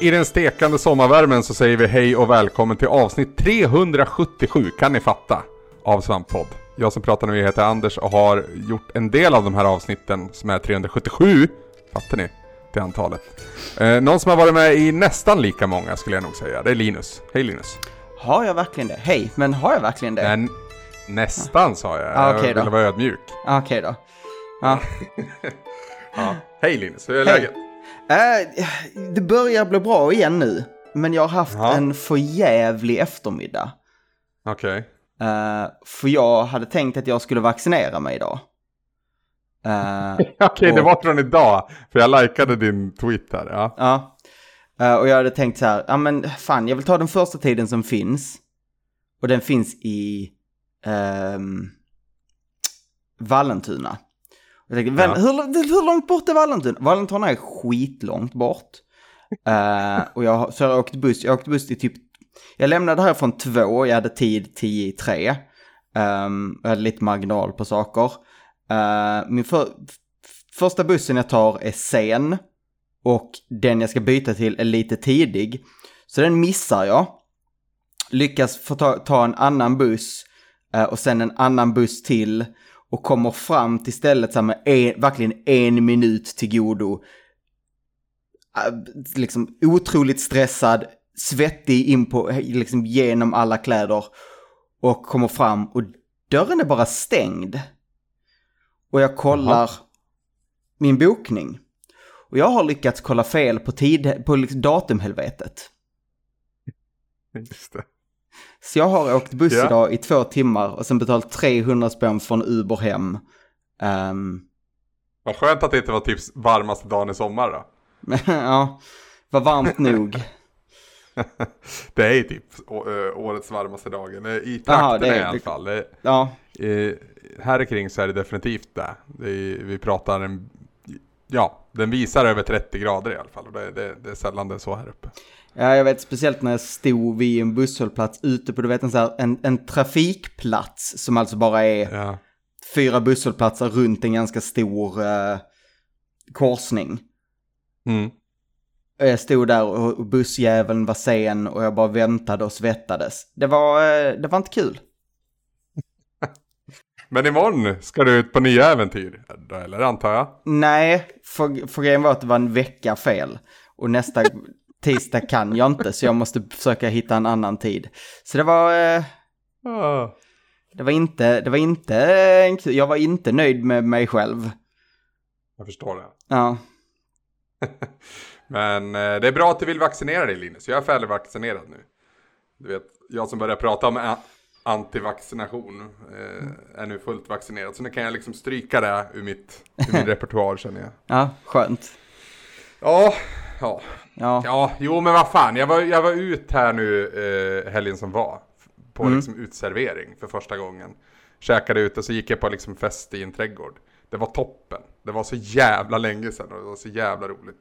I den stekande sommarvärmen så säger vi hej och välkommen till avsnitt 377, kan ni fatta, av Svamppodd. Jag som pratar nu heter Anders och har gjort en del av de här avsnitten som är 377, fattar ni, till antalet. Eh, någon som har varit med i nästan lika många skulle jag nog säga, det är Linus. Hej Linus! Har jag verkligen det? Hej, men har jag verkligen det? Men nästan sa jag, Ah, okej jag ville vara ödmjuk. Ah, Okej då. Ja. Ja. Hej Linus, hur är Hej. läget? Eh, det börjar bli bra igen nu, men jag har haft Ja. en förjävlig eftermiddag. Okej. Eh, för jag hade tänkt att jag skulle vaccinera mig idag. Eh, Okej, det Och- var från idag, för jag likade din tweet här. Ja. ja. Eh, och jag hade tänkt så här, ja men fan, jag vill ta den första tiden som finns. Och den finns i ehm, Vallentuna. Jag tänkte, Ja. hur, hur långt bort är Vallentuna? Vallentuna är skitlångt bort. Eh, och jag, så jag har åkt buss, jag åkte buss till typ, jag lämnade härifrån två, jag hade tid tio i tre. Um, jag hade lite marginal på saker. Eh, min för, första bussen jag tar är sen. Och den jag ska byta till är lite tidig. Så den missar jag. Lyckas få ta, ta en annan buss eh, och sen en annan buss till. Och kommer fram till stället så med en, verkligen en minut till godo. Eh, Liksom otroligt stressad, svettig in på, liksom genom alla kläder. Och kommer fram och dörren är bara stängd. Och jag kollar min bokning. Och jag har lyckats kolla fel på, tid, på liksom datumhelvetet. Just det. Så jag har åkt buss Ja. idag i två timmar och sen betalt 300 spänn från Uber hem. Ehm, Vad skönt att det inte var typ varmaste dagen i sommar då. ja, var varmt nog. det är typ årets varmaste dagen. Eh, I är- i alla fall. Det, Ja, eh, här kring så är det definitivt det. det är, vi pratar en... Ja, den visar över 30 grader i alla fall. Och det, det, det är sällan det är så här uppe. Ja, jag vet speciellt när jag stod vid en busshållplats ute på, du vet en, så här, en, en trafikplats som alltså bara är Ja. fyra busshållplatser runt en ganska stor eh, korsning. Mm. Och Jag stod där och bussjäveln var sen och jag bara väntade och svettades. Det var, eh, det var inte kul. Men imorgon ska du ut på nya äventyr. Eller antar jag? Nej, för, för grejen var att det var en vecka fel. Och nästa tisdag kan jag inte, så jag måste försöka hitta en annan tid. Så det var, eh, Ah. det var inte, det var inte, jag var inte nöjd med mig själv. Jag förstår det. Ja, Men eh, det är bra att du vill vaccinera dig Linus. Jag är färdigvaccinerad nu. Du vet, jag som började prata om antivaccination eh, är nu fullt vaccinerad. Så nu kan jag liksom stryka det ur, mitt, ur min repertoar känner jag. ja, skönt. Ja, ja, Ja, ja, jo men vad fan. Jag var, jag var ut här nu eh, helgen som var. På Mm. liksom utservering för första gången. Käkade ute så gick jag på liksom fest i en trädgård. Det var toppen. Det var så jävla länge sedan och det var så jävla roligt.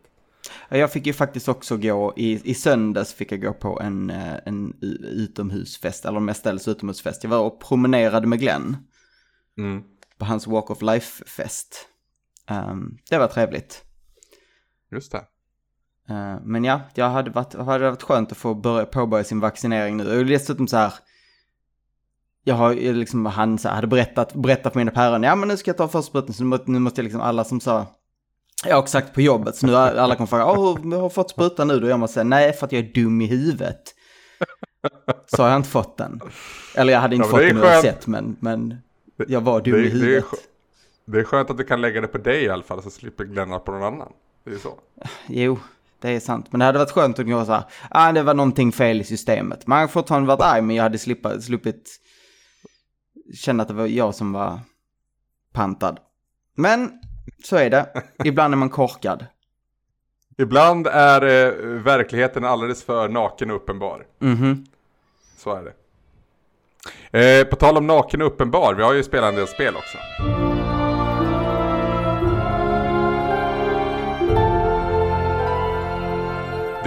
jag fick ju faktiskt också gå, i, i söndags fick jag gå på en, eh, en utomhusfest, eller mestadels utomhusfest. Jag var och promenerade med Glenn Mm. på hans Walk of Life-fest. Ehm, det var trevligt. Just det. Eh, Men ja, jag hade varit, hade varit skönt att få börja, påbörja sin vaccinering nu. Och dessutom så här, jag har liksom, han så här, hade berättat, berättat för mina päron, ja men nu ska jag ta första sprutan, så nu, nu måste jag liksom, alla som sa, jag har också sagt på jobbet, så nu alla kommer fråga, åh, hur har fått sprutan nu då? Jag måste säga, nej för att jag är dum i huvudet. Så har jag inte fått den. Eller jag hade inte Ja, fått den oavsett, men, men jag var dum Det- i det är huvudet. Det är skönt att du kan lägga det på dig i alla fall så slipper glänna på någon annan. Det är ju så. Jo, det är sant. Men det hade varit skönt att gå så här, ah, det var någonting fel i systemet. Man har fortfarande varit arg, men jag hade slippa, sluppit känna att det var jag som var pantad. Men så är det. Ibland är man korkad. Ibland är eh, verkligheten alldeles för naken och uppenbar. Mhm. Så är det. Eh, på tal om naken och uppenbar, vi har ju spelat en del spel också.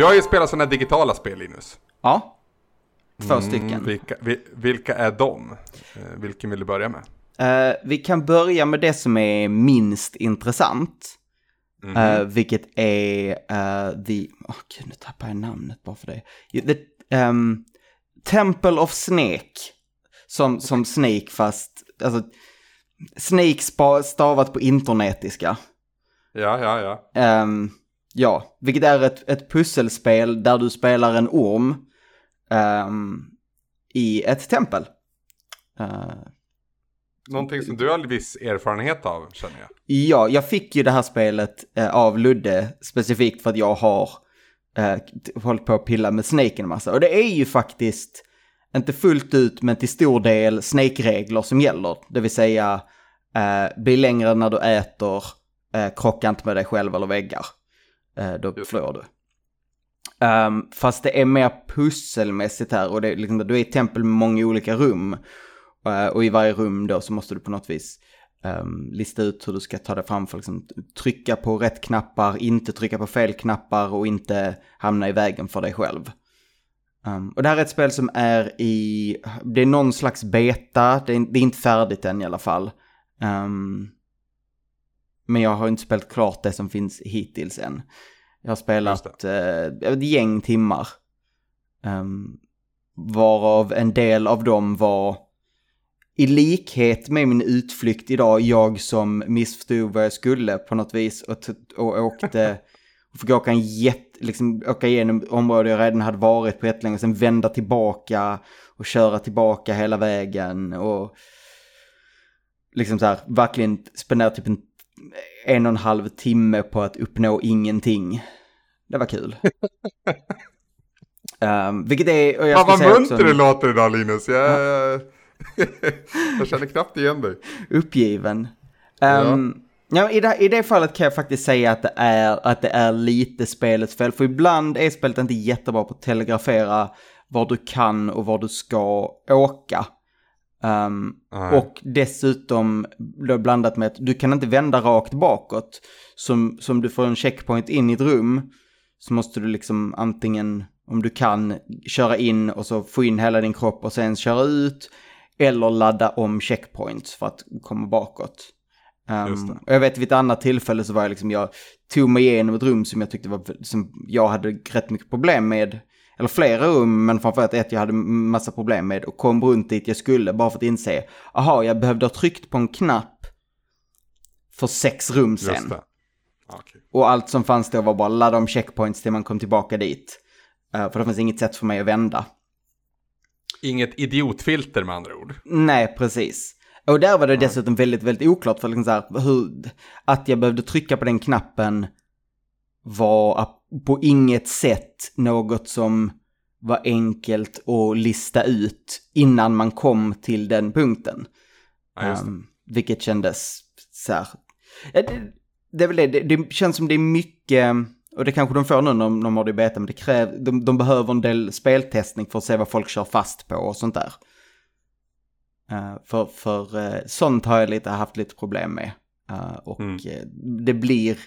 Du har ju spelat sådana digitala spel Linus. Ja. Två Mm, stycken. vilka, vi, vilka är de? Eh, vilken vill du börja med? Eh, vi kan börja med det som är minst intressant. Mhm. Eh, vilket är uh, the... Åh gud, nu tappar jag namnet bara för det. The, ehm, Temple of Snake. Som, som Snake fast... Alltså, Snake stavat på internetiska. Ja, ja, ja. Ehm, ja, vilket är ett, ett pusselspel där du spelar en orm ehm, i ett tempel. Eh, Någonting som du har viss erfarenhet av, känner jag. Ja, jag fick ju det här spelet eh, av Ludde specifikt för att jag har eh, hållit på att pilla med Snake en massa. Och det är ju faktiskt, inte fullt ut, men till stor del Snake-regler som gäller. Det vill säga, eh, bli längre när du äter, eh, krocka inte med dig själv eller väggar. Eh, då förlorar du. Ehm, fast det är mer pusselmässigt här och det är liksom, du är i ett tempel med många olika rum. Eh, och i varje rum då så måste du på något vis ehm, lista ut hur du ska ta dig fram för att liksom, trycka på rätt knappar, inte trycka på fel knappar och inte hamna i vägen för dig själv. Ehm, och det här är ett spel som är i, det är någon slags beta, det är, det är inte färdigt än i alla fall. Ehm, men jag har inte spelat klart det som finns hittills än. Jag har spelat eh, ett gäng timmar. Um, varav en del av dem var i likhet med min utflykt idag, jag som missförstod vad jag skulle på något vis och, och åkte och fick åka en jätt, liksom åka igenom områden jag redan hade varit på jättelänge, sen vända tillbaka och köra tillbaka hela vägen och liksom så här, verkligen spendera typ en, en och en halv timme på att uppnå ingenting. Det var kul. um, vilket är, och jag Fan vad munter du låter idag Linus. Jag, jag känner knappt igen dig. uppgiven. Um, ja. i, det, I det fallet kan jag faktiskt säga att det, är, att det är lite spelets fel. För ibland är spelet inte jättebra på att telegrafera var du kan och var du ska åka. Um, och dessutom blandat med att du kan inte vända rakt bakåt. Som, som du får en checkpoint in i ett rum så måste du liksom antingen, om du kan, köra in och så få in hela din kropp och sen köra ut. Eller ladda om checkpoints för att komma bakåt. Um, och jag vet vid ett annat tillfälle så var jag liksom, jag tog mig igenom ett rum som jag tyckte var, som jag hade rätt mycket problem med. Eller flera rum, men framförallt ett jag hade massa problem med och kom runt dit jag skulle bara för att inse, aha, jag behövde ha tryckt på en knapp för sex rum sen. Ja, okej. Och allt som fanns då var bara ladda om checkpoints till man kom tillbaka dit. Eh, för det fanns inget sätt för mig att vända. Inget idiotfilter med andra ord. Nej, precis. Och där var det dessutom väldigt, väldigt oklart för liksom så här, hur, att jag behövde trycka på den knappen var på inget sätt något som var enkelt att lista ut innan man kom till den punkten. Ja. Um, vilket kändes så här. Ja, Det, det är väl det, det, känns som det är mycket, och det kanske de får nu när de, har det beta, men det kräv, de, de behöver en del speltestning för att se vad folk kör fast på och sånt där. Uh, för för uh, sånt har jag lite, haft lite problem med. Uh, och Mm. eh, det blir,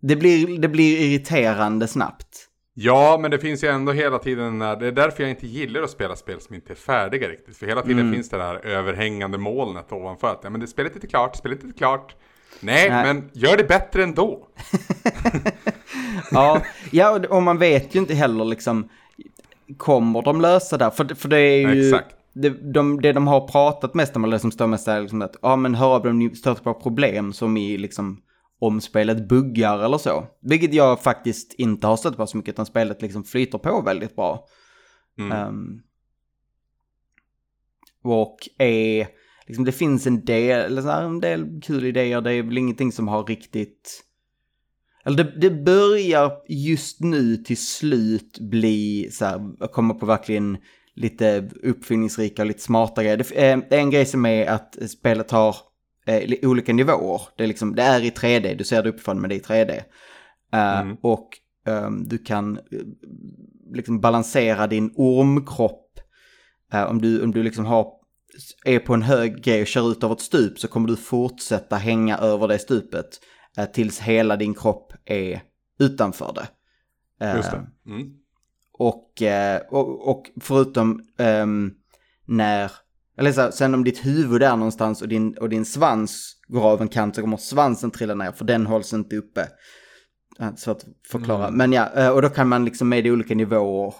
det blir, det blir irriterande snabbt. Ja, men det finns ju ändå hela tiden, det är därför jag inte gillar att spela spel som inte är färdiga riktigt. För hela tiden Mm. finns det där överhängande molnet ovanför. Att, ja, men det spelet är inte klart, spelet är inte klart. Nej, Nej. men gör det bättre ändå. Ja, ja och- man vet ju inte heller liksom, kommer de lösa det? här? För, för det är ju, Exakt. det de, det de har pratat mest om, eller det som står mest är liksom att, ja men hör av dem, ni stöter på problem som i liksom, om spelet buggar eller så. Vilket jag faktiskt inte har stött på så mycket, utan spelet liksom flyter på väldigt bra. Mm. Ehm, och är, liksom det finns en del, så här, en del kul idéer, det är väl ingenting som har riktigt... Eller det, det börjar just nu till slut bli så här, komma på verkligen lite uppfinningsrika och lite smarta grejer. Eh, det är en grej som är att spelet har eh, li- olika nivåer. Det är, liksom, det är i 3D, du ser det uppifrån men det är i 3D. Eh, Mm. Och ehm, du kan eh, liksom balansera din ormkropp. Eh, om du, om du liksom har, är på en hög grej och kör ut över ett stup så kommer du fortsätta hänga över det stupet eh, tills hela din kropp är utanför det. Eh, Just det. Mm. och, eh, och, och förutom ehm, när Eller så här, sen om ditt huvud är någonstans och din, och din svans går av en kant så kommer svansen trilla ner för den hålls inte uppe. Svårt att förklara. Mm. Men ja, eh, och då kan man liksom med i olika nivåer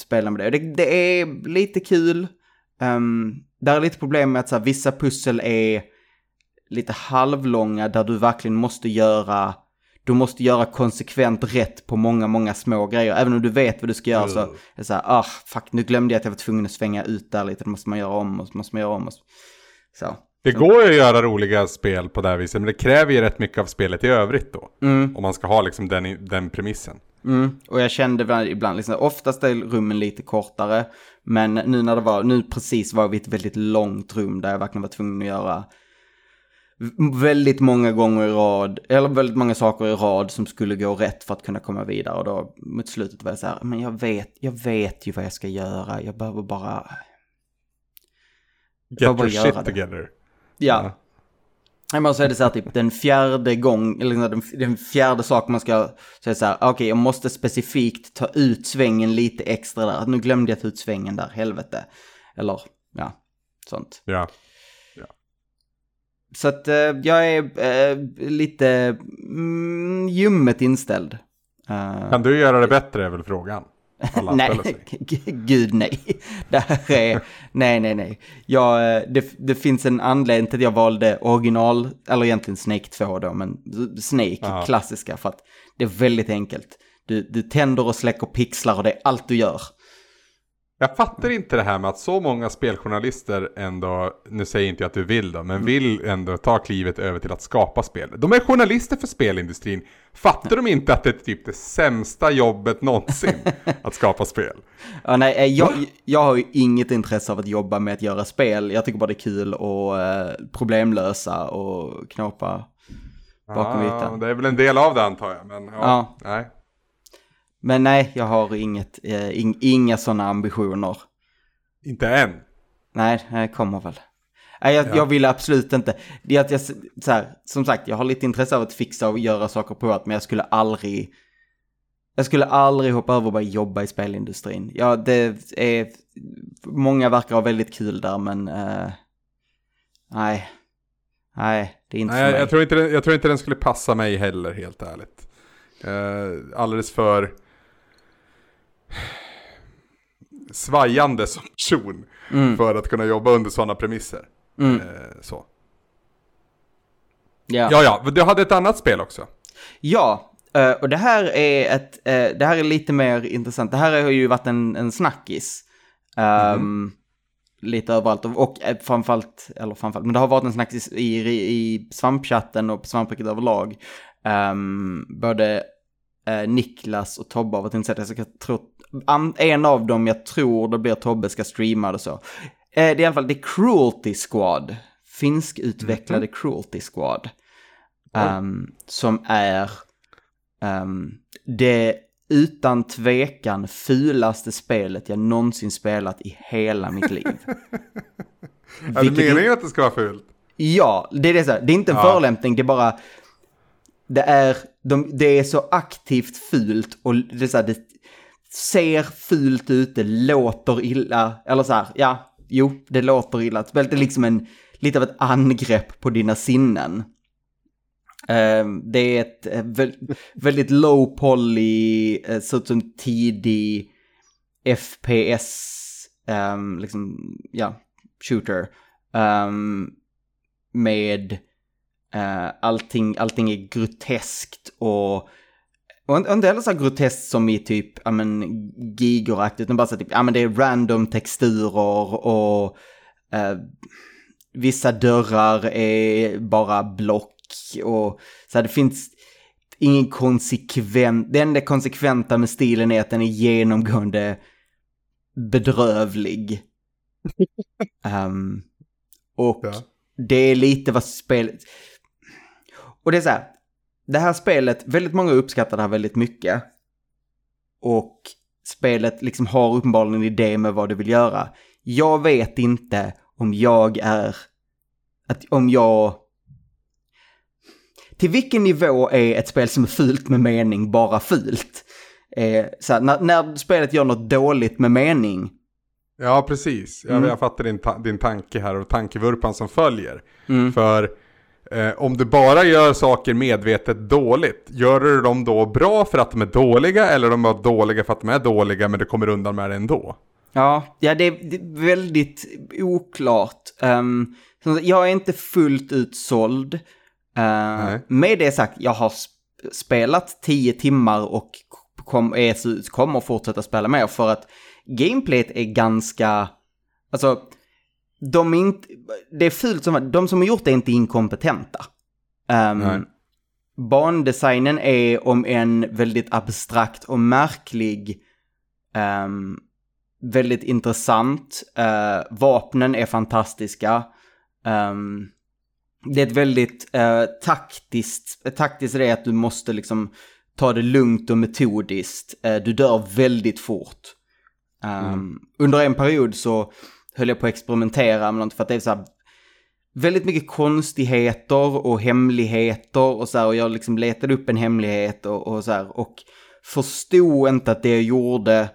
spela med det. Det, det är lite kul. Um, där är lite problem med att så här, vissa pussel är lite halvlånga där du verkligen måste göra du måste göra konsekvent rätt på många, många små grejer. Även om du vet vad du ska göra så Mm. är det så här, ah, fuck, nu glömde jag att jag var tvungen att svänga ut där lite, det måste man göra om och så måste man göra om. Och så. så. Det går ju att göra roliga spel på det här viset, men det kräver ju rätt mycket av spelet i övrigt då. Mm, Om man ska ha liksom den, den premissen. mm. Och jag kände ibland, liksom, oftast är rummen lite kortare, men nu när det var, nu precis var vi i ett väldigt långt rum där jag verkligen var tvungen att göra väldigt många gånger i rad, eller väldigt många saker i rad som skulle gå rätt för att kunna komma vidare. Och då mot slutet var jag så här, men jag vet, jag vet ju vad jag ska göra, jag behöver bara... Get Får bara your göra shit det. together. Ja. Men så är det så här typ den fjärde gång, eller den, den fjärde sak man ska säga så här, okej jag måste specifikt ta ut svängen lite extra där, nu glömde jag ta ut svängen där, helvete. Eller, ja, sånt. Ja. Så att eh, jag är eh, lite mm, ljummet inställd. Eh, Kan du göra det bättre är väl frågan. Nej, gud nej. Det är, nej, nej, nej. Jag, det, det finns en anledning till att jag valde original, eller egentligen Snake 2 då, men Snake, Ja. klassiska, för att det är väldigt enkelt. Du, du tänder och släcker pixlar och det är allt du gör. Jag fattar inte det här med att så många speljournalister ändå, nu säger inte jag att du vill då, Mm. men vill ändå ta klivet över till att skapa spel. De är journalister för spelindustrin. Fattar de inte att det är typ det sämsta jobbet någonsin att skapa spel? Ja, nej, eh, jag, jag har ju inget intresse av att jobba med att göra spel. Jag tycker bara det är kul att eh, problemlösa och knåpa bakom Ja, ytan. det är väl en del av det antar jag, men ja. Ja. Nej. Men nej, jag har inget, eh, ing, inga sådana ambitioner. Inte än. Nej, det kommer väl. Nej, jag, Ja. jag vill absolut inte. Det är att jag, så här, som sagt, jag har lite intresse av att fixa och göra saker på att, men jag skulle aldrig, jag skulle aldrig hoppa över och börja jobba i spelindustrin. Ja, det är, många verkar ha väldigt kul där, men eh, nej, nej, det är inte Nej, för jag, mig. jag, tror inte, den- jag tror inte den skulle passa mig heller, helt ärligt. Eh, alldeles för svajande som person Mm, för att kunna jobba under sådana premisser. mm, Eh, så. ja. Ja, ja, du hade ett annat spel också. Ja, eh, och det här är ett, eh, det här är lite mer intressant. Det här har ju varit en, en snackis. Ehm, Lite överallt och, och framförallt, eller framförallt, men det har varit en snackis i, i, i svampchatten och på svampriket överlag. Um, både eh, Niklas och Tobbe har varit intresserade, jag tror, en av dem, jag tror det blir Tobbe, ska streama det så. Eh, det är i alla fall The Cruelty Squad, finskutvecklade Cruelty Squad. Ehm, som är ehm, det utan tvekan fulaste spelet jag någonsin spelat i hela mitt liv. Är det Vilket- meningen att det ska vara fult? Ja, det är det så här, det är inte en Ja. förolämpning, det är bara, det är, de, det är så aktivt fult och det är så här, det ser fult ut, det låter illa, eller så här, ja, jo, det låter illa. Det är liksom en, lite av ett angrepp på dina sinnen. Ehm, det är ett eh, väldigt low poly, eh, sånt så som tidig FPS, ehm, liksom, ja, shooter. Ehm, med eh, allting, allting är groteskt och och inte- inte heller så här groteskt som i typ, ja men, gigoraktigt, utan bara så här typ, ja men det är random texturer och eh, vissa dörrar är bara block och så här, det finns ingen konsekvent, det enda konsekventa med stilen är att den är genomgående bedrövlig. Ehm, och Ja. det är lite vad spelet... Och det är så här, det här spelet, väldigt många uppskattar det här väldigt mycket. Och spelet liksom har uppenbarligen en idé med vad det vill göra. Jag vet inte om jag är... Att om jag... Till vilken nivå är ett spel som är fult med mening bara fult? Eh, så när, när spelet gör något dåligt med mening, Ja, precis. Jag, Mm. jag fattar din, ta- din tanke här och tankevurpan som följer. Mm. För eh, om du bara gör saker medvetet dåligt, gör du dem då bra för att de är dåliga eller de är dåliga för att de är dåliga men du kommer undan med det ändå? Ja, ja det, är, det är väldigt oklart. Um, jag är inte fullt ut såld. Uh, med det sagt, jag har sp- spelat 10 timmar och kom, är, kommer fortsätta spela mer för att gameplayet är ganska, alltså, de är inte, det är fult som, de som har gjort det är inte inkompetenta. Um, Nej. bandesignen är om en väldigt abstrakt och märklig ehm, väldigt intressant. Eh, vapnen är fantastiska. Ehm, det är ett väldigt eh, taktiskt, taktiskt är det att du måste liksom ta det lugnt och metodiskt. Eh, du dör väldigt fort. Ehm, Under en period så höll jag på att experimentera med något för att det är så här väldigt mycket konstigheter och hemligheter och så här, och jag liksom letade upp en hemlighet och, och så här och förstod inte att det jag gjorde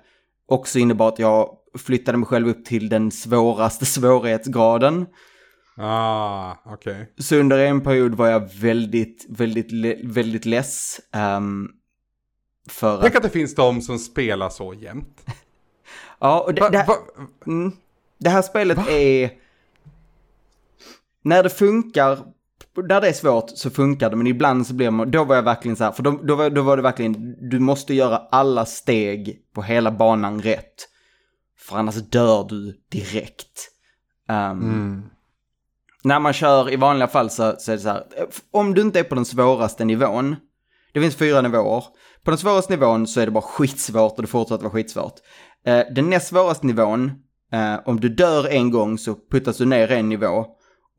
också innebar att jag flyttade mig själv upp till den svåraste svårighetsgraden. Ah, okej. Så under en period var jag väldigt, väldigt, väldigt less. ehm, för att, Tänk att det finns de som spelar så jämt. ja, och det, Va, va, Mm. Det här spelet är... När det funkar, när det är svårt så funkar det, men ibland så blir man, då var jag verkligen så här, för då, då, var, då var det verkligen, du måste göra alla steg på hela banan rätt. För annars dör du direkt. Ehm, mm. När man kör i vanliga fall så, så är det så här, om du inte är på den svåraste nivån, det finns fyra nivåer, på den svåraste nivån så är det bara skitsvårt och det fortsätter vara skitsvårt. Eh, den näst svåraste nivån, eh, om du dör en gång så puttas du ner en nivå.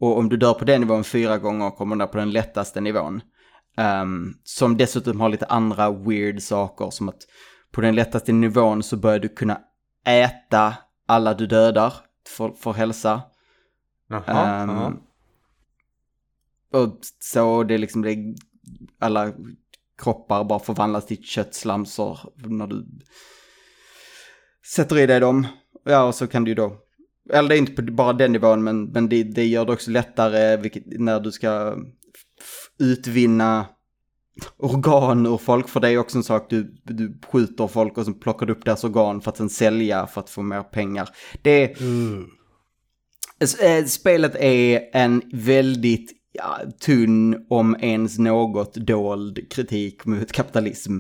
Och om du dör på den nivån fyra gånger kommer du ner på den lättaste nivån. Ehm, som dessutom har lite andra weird saker som att på den lättaste nivån så börjar du kunna äta alla du dödar för, för hälsa. Jaha, Ehm, ja. Och så det är liksom det, alla kroppar bara förvandlas till köttslamsor när du sätter i dig dem. Ja, och så kan du ju då, eller det är inte bara den nivån, men, men det, det gör det också lättare vilket, när du ska utvinna organ ur folk, för det är också en sak, du, du skjuter folk och så plockar du upp deras organ för att sen sälja för att få mer pengar. Det. S- eh, Spelet är en väldigt ja, tunn, om ens något dold kritik mot kapitalism.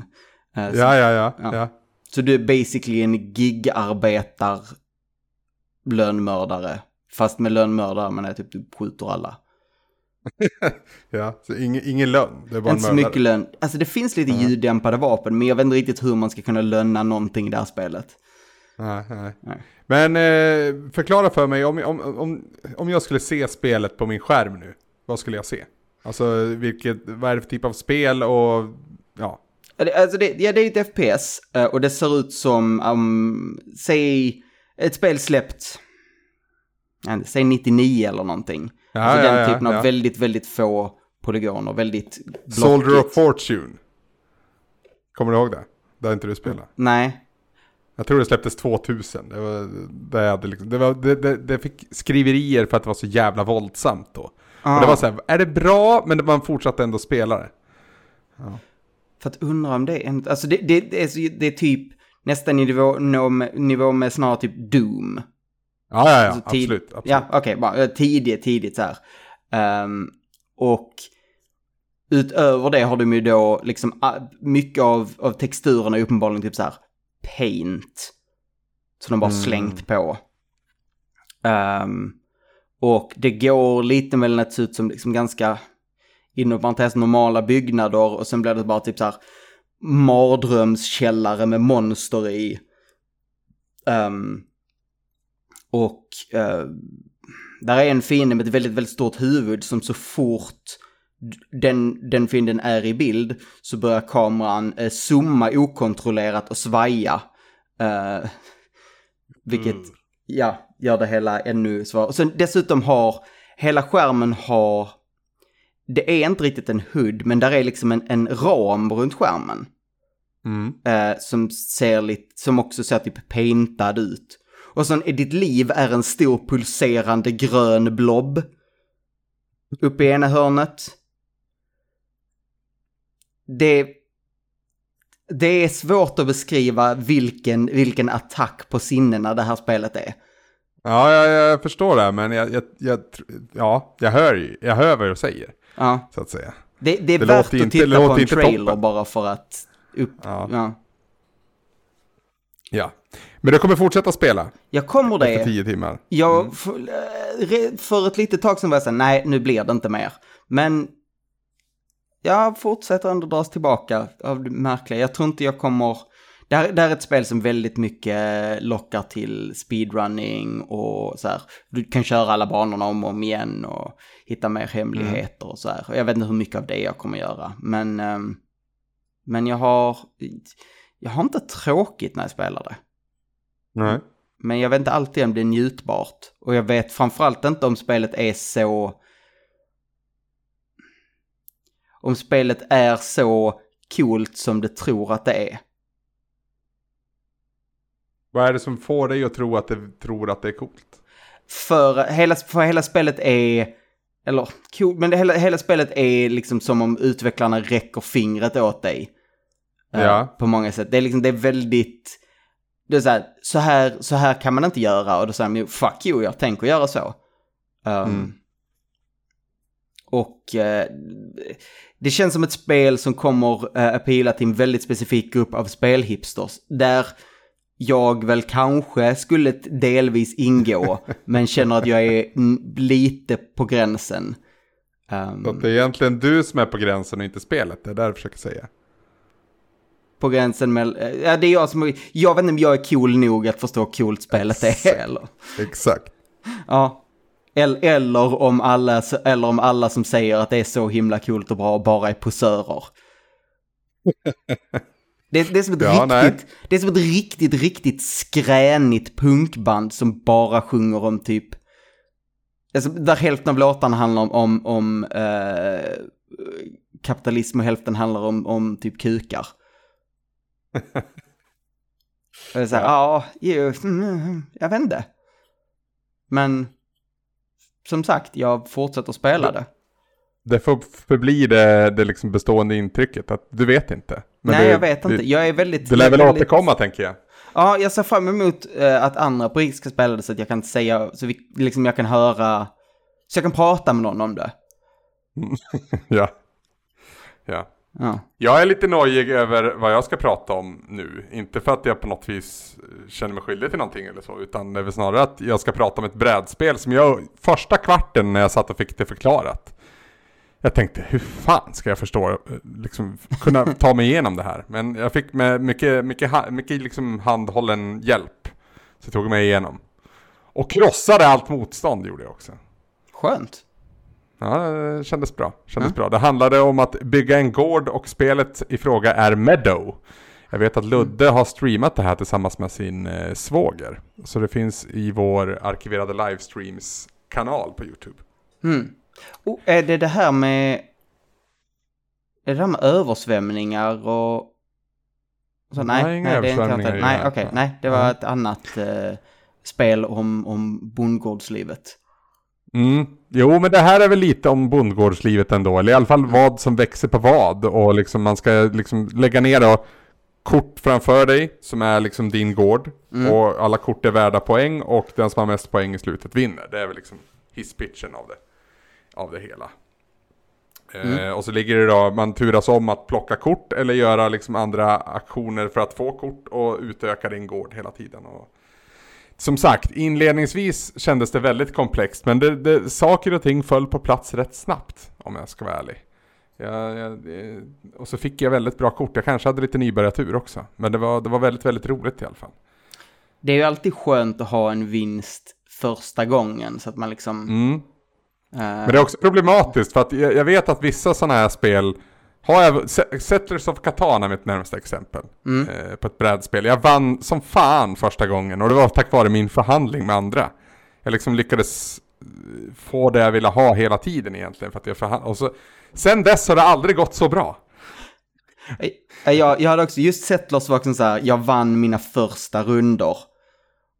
Eh, så, Ja, ja, ja. Ja. ja. Så du är basically en gigarbetar lönnmördare. Fast med lönnmördare men är typ du skjuter alla. ja. Så ingen, ingen lön, det är bara Inte så mycket lön. Alltså det finns lite ljuddämpade vapen men jag vet inte riktigt hur man ska kunna lönna någonting i det här spelet. Nej, nej. Nej. Men eh, förklara för mig, om, om, om, om jag skulle se spelet på min skärm nu, vad skulle jag se? Alltså, vilket, vad är det för typ av spel och ja. Ja, det- Alltså det, ja, det är ett FPS eh, och det ser ut som, um, säg, ett spel släppt, säg 99 eller någonting. Ja, alltså ja, den ja, typen av ja. väldigt, väldigt få polygoner, väldigt Soldier blockigt. of Fortune. Kommer du ihåg det? Det har inte du spelat. Nej, Jag tror det släpptes 2000. Det, var, det, hade liksom, det, var, det, det, det fick skriverier för att det var så jävla våldsamt då. Ah. Och det var så här, är det bra? Men man fortsatte ändå spela det. För att undra om det är en, alltså det, det, det, är, det är typ nästan i nivå, nivå med snarare typ Doom. Ja, ja, ja. Alltså tid- absolut. absolut. Ja, okej, bara eh, tidigt, tidigt så här. Ehm, och utöver det har de ju då liksom ah, mycket av, av texturerna är uppenbarligen typ så här paint. Som de bara Mm. slängt på. Ehm, och det går lite mellan att se ut som liksom ganska inom parentes normala byggnader och sen blir det bara typ så här mardrömskällare med monster i. Ehm, och eh, där är en fiende med ett väldigt, väldigt stort huvud som så fort den, den fienden är i bild så börjar kameran eh, zooma okontrollerat och svaja. Eh, vilket, Mm. ja, gör det hela ännu svårare. Och sen dessutom har, hela skärmen har, det är inte riktigt en HUD, men där är liksom en, en ram runt skärmen Mm. eh, som ser lite, som också ser typ paintad ut. Och sen är ditt liv är en stor pulserande grön blob. Uppe i ena hörnet. Det, det är svårt att beskriva vilken, vilken attack på sinnena det här spelet är. Ja, jag, jag förstår det, men jag, jag, jag, ja, jag hör jag hör vad du säger, Ja. så att säga. Det, det är Det värt att inte- titta på en trailer toppen. bara för att upp... Ja. Ja. Ja. Men du kommer fortsätta spela Jag kommer efter det. tio timmar? Jag, för, eh, för ett litet tag sedan var jag såhär, nej nu blir det inte mer. Men jag fortsätter ändå dras tillbaka av det märkliga. Jag tror inte jag kommer... Det här, det här är ett spel som väldigt mycket lockar till speedrunning och så här. Du kan köra alla banorna om och om igen och hitta mer hemligheter och så här. Jag vet inte hur mycket av det jag kommer göra. Men, ehm, men jag har... Jag har inte tråkigt när jag spelar det. Nej. Men jag vet inte alltid om det är njutbart. Och jag vet framförallt inte om spelet är så... Om spelet är så coolt som det tror att det är. Vad är det som får dig att tro att det tror att det är coolt? För hela, för hela spelet är... Eller cool, men det, hela, hela spelet är liksom som om utvecklarna räcker fingret åt dig. Eh, Ja. På många sätt. Det är liksom, det är väldigt... Det är så här, så här, så här kan man inte göra. Och då säger man, fuck you, jag tänker göra så. Um, Mm. Och eh, det känns som ett spel som kommer uh, appeala till en väldigt specifik grupp av spelhipsters. Där jag väl kanske skulle delvis ingå, men känner att jag är lite på gränsen. Um, Så det är egentligen du som är på gränsen och inte spelet, det är det jag försöker säga. på gränsen med, eh, ja det är jag som, jag vet inte om jag är cool nog att förstå hur coolt spelet är eller. Exakt. Ja. Eller, eller, om alla, eller om alla som säger att det är så himla coolt och bra bara är posörer. Det, det, är som ett Ja, nej. riktigt, det är som ett riktigt, riktigt skränigt punkband som bara sjunger om typ... Alltså, där hälften av låtarna handlar om, om, om eh, kapitalism och hälften handlar om, om typ kukar. Och så här, ja, jo, mm, jag vet inte. Men som sagt, jag fortsätter spela det. Det får förbli det, det liksom bestående intrycket, att du vet inte. Men Nej, du, jag vet inte. Du, Jag är väldigt... du lär väl väldigt- återkomma, tänker jag. Ja, jag ser fram emot eh, att andra på riktigt ska spela det så att jag kan säga, så vi, liksom jag kan höra, så jag kan prata med någon om det. Ja. Ja. Ja. Jag är lite nojig över vad jag ska prata om nu. Inte för att jag på något vis eh, känner mig skyldig till någonting eller så. Utan det är väl snarare att jag ska prata om ett brädspel som jag första kvarten när jag satt och fick det förklarat. Jag tänkte hur fan ska jag förstå, eh, liksom kunna ta mig igenom det här. Men jag fick med mycket, mycket, mycket liksom handhållen hjälp. Så jag tog mig igenom. Och krossade allt motstånd gjorde jag också. Skönt. Ja, det kändes bra. Kändes bra. Det handlade om att bygga en gård och spelet i fråga är Meadow. Jag vet att Ludde har streamat det här tillsammans med sin eh, svåger. Så det finns i vår arkiverade livestreams-kanal på YouTube. Mm. Och är det det här med... Är det här med översvämningar och... Så, nej, Nej, nej, det är inte Nej, här. okej, nej, det var ett annat eh, spel om, om bondgårdslivet. Mm. Jo, men det här är väl lite om bondgårdslivet ändå. Eller i alla fall vad som växer på vad. Och liksom man ska liksom lägga ner då kort framför dig som är liksom din gård. Och alla kort är värda poäng och den som har mest poäng i slutet vinner. Det är väl liksom hisspitchen av det, av det hela. Eh, och så ligger det då, man turas om att plocka kort eller göra liksom andra aktioner för att få kort och utöka din gård hela tiden. Och som sagt, inledningsvis kändes det väldigt komplext, men det, det, saker och ting föll på plats rätt snabbt, om jag ska vara ärlig. Jag, jag, eh, och så fick jag väldigt bra kort, jag kanske hade lite nybörjartur också. Men det var, det var väldigt, väldigt roligt i alla fall. Det är ju alltid skönt att ha en vinst första gången så att man liksom... Mm. Eh, Men det är också problematiskt, för att jag, vet att vissa sådana här spel har jag, Se- Settlers of Catan är mitt närmaste exempel. Eh, på ett brädspel. Jag vann som fan första gången och det var tack vare min förhandling med andra. Jag liksom lyckades eh, få det jag ville ha hela tiden egentligen. För att jag förhand- och så, sen dess har det aldrig gått så bra. Jag, jag hade också, just Settlers var också så här, jag vann mina första rundor.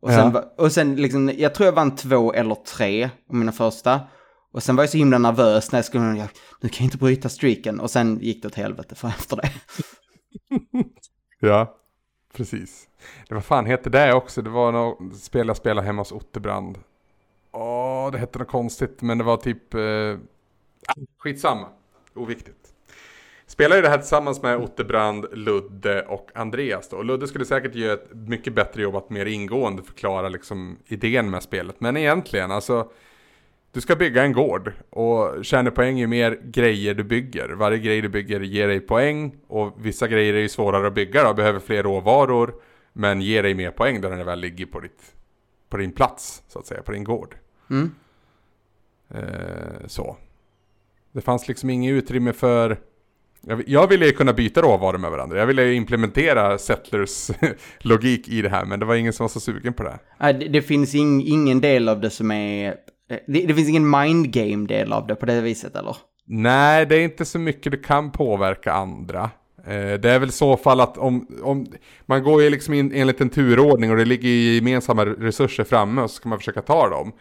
Och sen, Ja. och sen liksom, jag tror jag vann två eller tre av mina första. Och sen var jag så himla nervös när jag skulle, jag, nu kan jag inte bryta streaken. Och sen gick det åt helvete för efter det. Ja, precis. Det vad fan hette det också? Det var något spel jag spelade hemma hos Otterbrand. Åh, det hette något konstigt, men det var typ... Eh, ah, skitsamma. Oviktigt. Spelade ju det här tillsammans med Otterbrand, Ludde och Andreas då. Och Ludde skulle säkert göra ett mycket bättre jobb att mer ingående förklara liksom idén med spelet. Men egentligen, alltså... Du ska bygga en gård och tjäna poäng ju mer grejer du bygger. Varje grej du bygger ger dig poäng och vissa grejer är ju svårare att bygga då, behöver fler råvaror. Men ger dig mer poäng då det väl ligger på, ditt, på din plats, så att säga, på din gård. Mm. Eh, så. Det fanns liksom inget utrymme för... Jag, jag ville ju kunna byta råvaror med varandra. Jag ville ju implementera Settlers logik i det här, men det var ingen som var så sugen på det. Nej, det, det finns ing, ingen del av det som är... eh, Det, det finns ingen mind game del av det på det viset, eller? Nej, det är inte så mycket du kan påverka andra. Eh, det är väl så fall att om, om man går ju liksom in enligt en turordning och det ligger ju gemensamma resurser framme och så ska man försöka ta dem.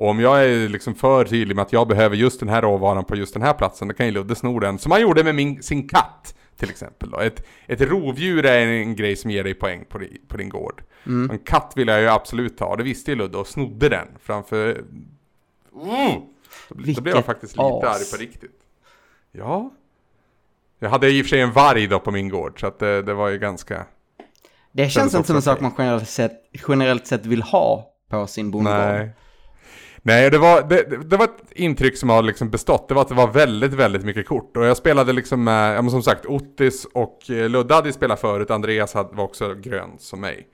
Och om jag är liksom för tydlig med att jag behöver just den här råvaran på just den här platsen, då kan ju Ludde sno den. Som han gjorde med min, sin katt till exempel. Då. Ett, ett rovdjur är en grej som ger dig poäng på, di, på din gård. En katt vill jag ju absolut ta, det visste ju Ludde och snodde den framför... Mm! Då, då blev jag faktiskt lite as. arg på riktigt. Ja. Jag hade i och för sig en varg då på min gård, så att det, det var ju ganska... Det känns inte som en sak man generellt sett, generellt sett vill ha på sin bondgård. Nej. Nej, det var, det, det- var ett intryck som har liksom bestått. Det var att det var väldigt, väldigt mycket kort. Och jag spelade liksom med, ja, men som sagt, Ottis och eh, Ludde hade spelat förut. Andreas hade, var också grön som mig.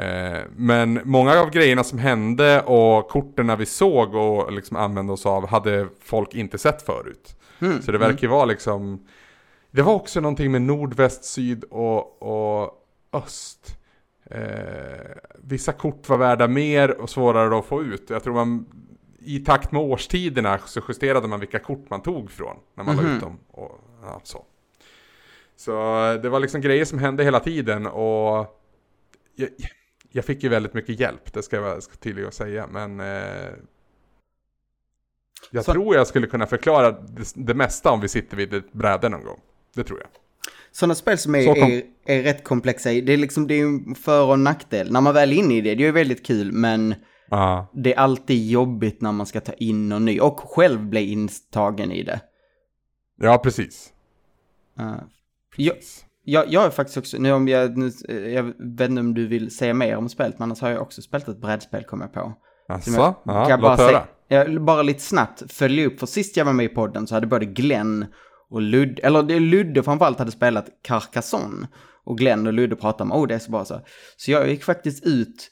Eh, men många av grejerna som hände och korten vi såg och liksom använde oss av hade folk inte sett förut. Så det verkar ju vara liksom... Det var också någonting med nord, väst, syd och, och öst. Eh, vissa kort var värda mer och svårare att få ut. Jag tror man i takt med årstiderna så justerade man vilka kort man tog från när man la ut dem. Och, ja, så. så eh, det var liksom grejer som hände hela tiden och jag, jag fick ju väldigt mycket hjälp, det ska jag ska tydligt säga. Men eh, jag Så- tror jag skulle kunna förklara det, det mesta om vi sitter vid ett bräde någon gång. Det tror jag. Sådana spel som är, Så kom- är, är rätt komplexa, det är liksom det är för och nackdel. När man väl är inne i det, det är ju väldigt kul, men Ja, det är alltid jobbigt när man ska ta in någon ny och själv bli intagen i det. ja precis. Uh, jag, jag, jag är faktiskt också, nu om jag, nu, eh, jag vet inte om du vill säga mer om spelet, men annars har jag också spelat ett brädspel kom jag på. Alltså, Som jag- ja, kan jag bara, säga, jag, bara lite snabbt följa upp, för sist jag var med i podden så hade både Glenn och Ludde, eller det Ludde framförallt hade spelat Carcassonne. Och Glenn och Ludde pratade om, oh det är så bra så. Så jag gick faktiskt ut,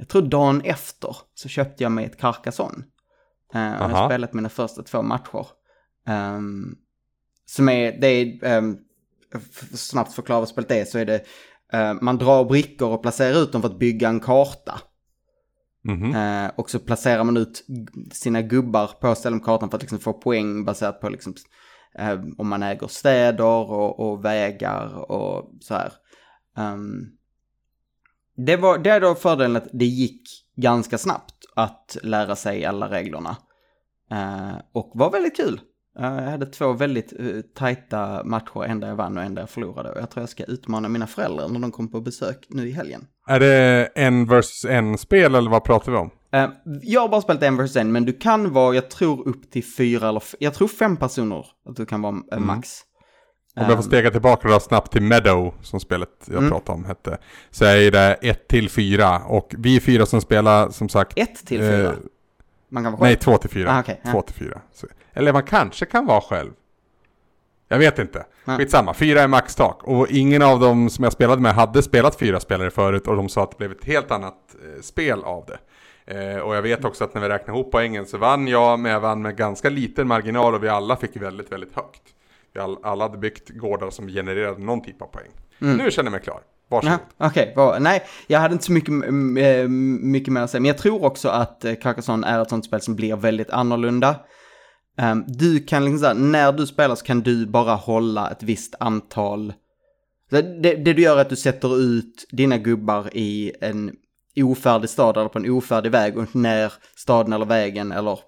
jag tror dagen efter, så köpte jag mig ett Carcassonne. Uh, och jag har spelat mina första två matcher. Ehm, som är, det är, f- snabbt förklara vad spelet är, så är det, eh, man drar brickor och placerar ut dem för att bygga en karta. Mhm. Eh, och så placerar man ut sina gubbar på ställen på kartan för att liksom få poäng baserat på liksom, eh, om man äger städer och, och vägar och så här. Ehm, det, var, det är då fördelen att det gick ganska snabbt att lära sig alla reglerna. Eh, och var väldigt kul. Eh, jag hade två väldigt uh, tajta matcher, en där jag vann och en där jag förlorade. Och jag tror jag ska utmana mina föräldrar när de kommer på besök nu i helgen. Är det en versus en spel eller vad pratar vi om? Jag har bara spelat en vs en, men du kan vara, jag tror upp till fyra eller jag tror fem personer att du kan vara eh, max. Om jag får stega tillbaka då snabbt till Meadow, som spelet jag Mm. pratade om hette. Så är det 1 till 4 och vi fyra som spelar som sagt... Ett till eh, fyra. Man kan vara Nej, själv. 2 till 4. Ah, okej, ja. 2 till 4. Så, eller man kanske kan vara själv. Jag vet inte. Ja. Skitsamma, fyra är maxtak. Och ingen av dem som jag spelade med hade spelat fyra spelare förut och de sa att det blev ett helt annat eh, spel av det. Eh, och jag vet också att när vi räknade ihop poängen så vann jag, men jag vann med ganska liten marginal och vi alla fick väldigt, väldigt högt. Vi all, alla hade byggt gårdar som genererade någon typ av poäng. Nu känner jag mig klar. Varsågod. Okej, bra. nej, jag hade inte så mycket, mm, eh, mycket mer att säga. Men jag tror också att eh, Carcassonne är ett sånt spel som blir väldigt annorlunda. Ehm, du kan liksom såhär, när du spelar så kan du bara hålla ett visst antal. Det, det, det du gör är att du sätter ut dina gubbar i en, ofärdig stad eller på en ofärdig väg och när staden eller vägen eller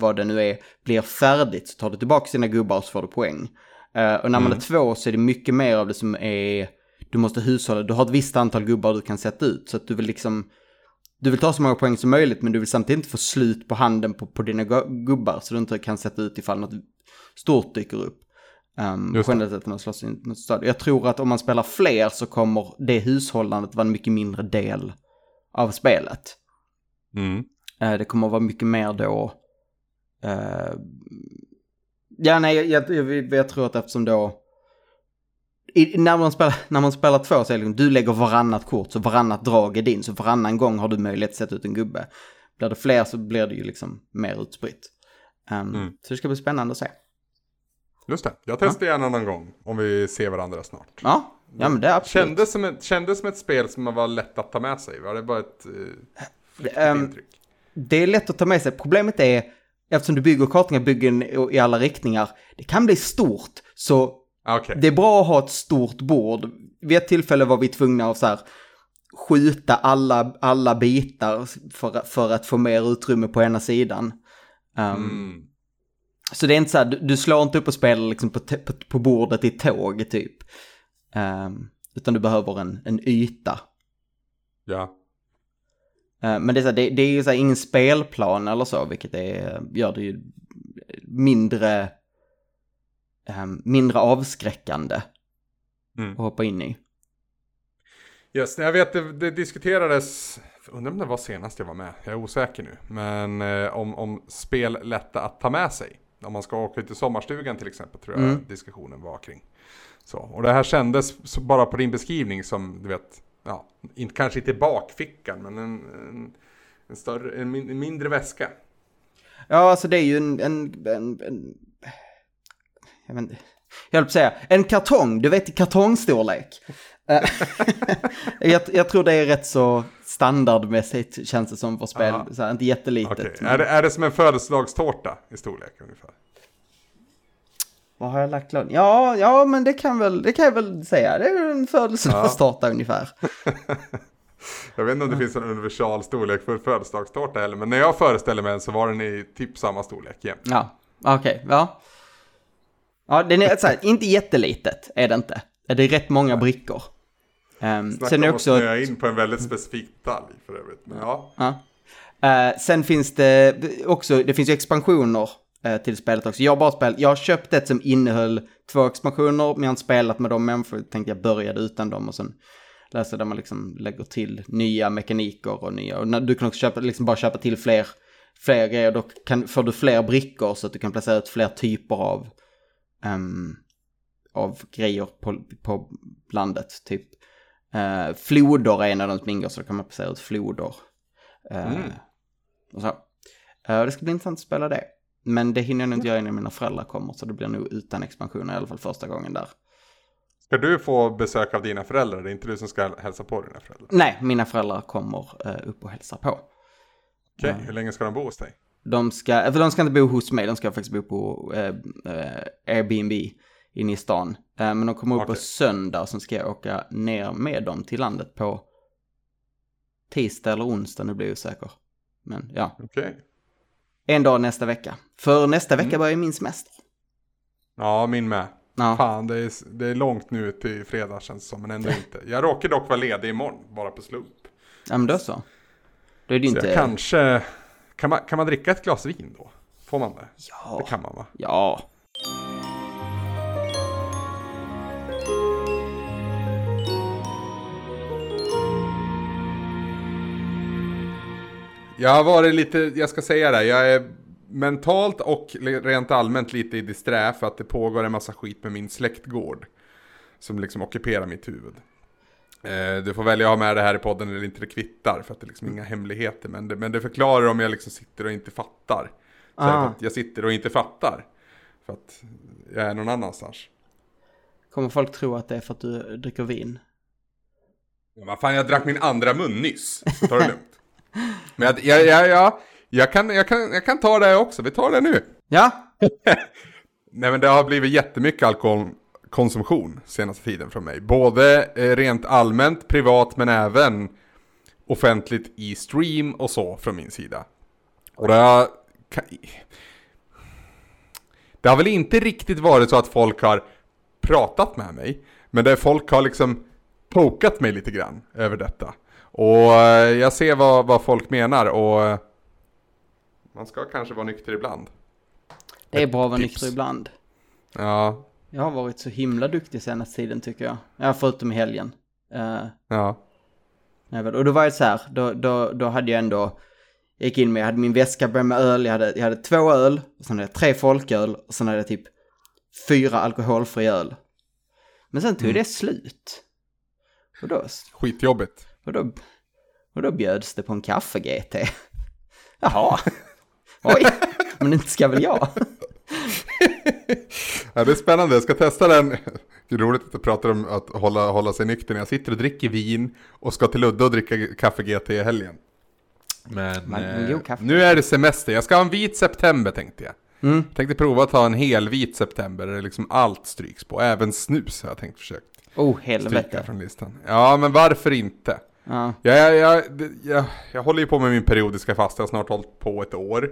vad det nu är blir färdigt så tar du tillbaka sina gubbar och så får du poäng. Eh, och när man är två så är det mycket mer av det som är, du måste hushålla, du har ett visst antal gubbar du kan sätta ut så att du vill liksom, du vill ta så många poäng som möjligt men du vill samtidigt inte få slut på handen på, på dina gu- gubbar så du inte kan sätta ut ifall något stort dyker upp. Um, generellt sett när man slåss i något stad. Jag tror att om man spelar fler så kommer det hushållandet vara en mycket mindre del av spelet. Mm. Eh, det kommer att vara mycket mer då... eh, ja, nej, jag, jag, jag, tror att eftersom då... I, när, man spelar, när man spelar två så är det liksom, du lägger varannat kort, så varannat drag är din, så varannan gång har du möjlighet att sätta ut en gubbe. Blir det fler så blir det ju liksom mer utspritt. Um, Mm. Så det ska bli spännande att se. Just det, jag testar gärna någon gång om vi ser varandra snart. Ja, ja men det är absolut. Kändes som, ett, kändes som ett spel som var lätt att ta med sig, var det bara ett uh, Ehm, intryck? Det är lätt att ta med sig. Problemet är, eftersom du bygger kartorna bygger i alla riktningar, det kan bli stort. Så Ah, Okej, det är bra att ha ett stort bord. Vid ett tillfälle var vi tvungna att så här, skjuta alla, alla bitar för, för att få mer utrymme på ena sidan. Um, mm. Så det är inte så här, du, du slår inte upp och spelar liksom på, på, på bordet i tåg typ. Um, utan du behöver en, en yta. ja. Eh, Men det är, så här, det, det är ju så här, ingen spelplan eller så, vilket är, gör det ju mindre, eh, mindre avskräckande Mm. att hoppa in i. Just, jag vet det, det diskuterades, undrar om det var senast jag var med, jag är osäker nu. Men eh, om, om spel lätta att ta med sig. Om man ska åka ut till sommarstugan till exempel tror jag Mm. diskussionen var kring. Så, och det här kändes bara på din beskrivning som du vet, ja, inte, kanske inte i bakfickan men en, en, en, större, en, min, en mindre väska. Ja, alltså det är ju en, en, en, en jag vet inte, jag höll på att säga, en kartong, du vet i kartongstorlek. Eh, jag, jag tror det är rätt så standardmässigt känns det som för spel, så här, inte jättelitet. Okej, men- är, det, är det som en födelsedagstårta i storlek ungefär? Vad har jag lagt lån? Ja, ja, men det kan, väl, det kan jag väl säga. Det är en födelsedagstårta ungefär. Jag vet inte om det finns en universal storlek för födelsedagstårta heller, men när jag föreställer mig den så var den i typ samma storlek jämt. Ja, okej, ja. Ja, den är så här, inte jättelitet är det inte. Det är rätt många brickor. Um, Snacka sen är om också... att snöa in på en väldigt specifik detalj för övrigt. Men ja, Ja. Eh, sen finns det också, det finns ju expansioner till spelet också. Jag har bara spelat, jag har köpt ett som innehöll två expansioner, men jag har inte spelat med dem än, för jag tänkte jag började utan dem och sen läser där man liksom lägger till nya mekaniker och nya, och du kan också köpa, liksom bara köpa till fler, fler grejer, då kan, får du fler brickor så att du kan placera ut fler typer av, ehm, av grejer på, på landet, typ. Uh, floder är en av de som ingår, så då kan man placera ut floder. Eh, Mm. och så. Eh, det ska bli intressant att spela det. Men det hinner jag nog inte göra innan mina föräldrar kommer, så det blir nog utan expansioner i alla fall första gången där. ska du få besök av dina föräldrar? Det är inte du som ska hälsa på dina föräldrar. Nej, mina föräldrar kommer eh, upp och hälsa på. Okej, hur länge ska de bo hos dig? De ska, för de ska inte bo hos mig, de ska faktiskt bo på eh, eh, Airbnb inne i stan. Eh, men de kommer upp på Okej. söndag sen ska jag åka ner med dem till landet på tisdag eller onsdag, nu blir jag osäker. Men ja, Okej. En dag nästa vecka. För nästa vecka Mm. börjar min semester. Ja, min med. Ja. Fan, det är, det är långt nu till fredag känns det som, men ändå inte. Jag råkar dock vara ledig imorgon, bara på slump. Ja men då så. Då är det Så inte... jag kanske... Kan man, kan man dricka ett glas vin då? Får man det? Ja. Det kan man va? Ja. Jag har varit lite, jag ska säga det, jag är mentalt och rent allmänt lite i disträ för att det pågår en massa skit med min släktgård. Som liksom ockuperar mitt huvud. Eh, du får välja att ha med det här i podden eller inte, det kvittar för att det är liksom inga hemligheter. Men det, men det förklarar om jag liksom sitter och inte fattar. Så Ah. att jag sitter och inte fattar. För att jag är någon annanstans. Kommer folk tro att det är för att du dricker vin? Ja, Vad fan, jag drack min andra mun nyss. Så ta det lugnt. Men jag, jag, jag, jag, jag, kan, jag, kan, jag kan ta det också, vi tar det nu. Ja. Nej men det har blivit jättemycket alkoholkonsumtion senaste tiden från mig. Både eh, rent allmänt, privat men även offentligt i stream och så från min sida. Och det har, det har väl inte riktigt varit så att folk har pratat med mig, men där folk har liksom pokat mig lite grann över detta. Och eh, jag ser vad, vad folk menar och eh, man ska kanske vara nykter ibland. Det är bra att vara nykter ibland. Ja. Jag har varit så himla duktig senaste tiden tycker jag. Ja, förutom i helgen. Uh, ja. Och då var det så här, då, då, då hade jag ändå, jag gick in med, jag hade min väska med öl, jag hade, jag hade två öl, och sen hade jag tre folköl, och sen hade jag typ fyra alkoholfri öl. Men sen tog mm. det slut. Och då... Skitjobbigt. Och då, och då bjöds det på en kaffe-GT. Jaha. Oj, men inte ska väl jag? ja, det är spännande, jag ska testa den. Det är roligt att du pratar om att hålla, hålla sig nykter när jag sitter och dricker vin och ska till Ludde och dricka kaffe GT i helgen. Men Man, eh, nu är det semester, jag ska ha en vit september tänkte jag. Mm. Tänkte prova att ta en hel vit september där liksom allt stryks på, även snus har jag tänkt försökt. Oh helvete. Stryka från listan. Ja men varför inte? Ja. Jag, jag, jag, jag, håller ju på med min periodiska fasta, jag har snart hållit på ett år.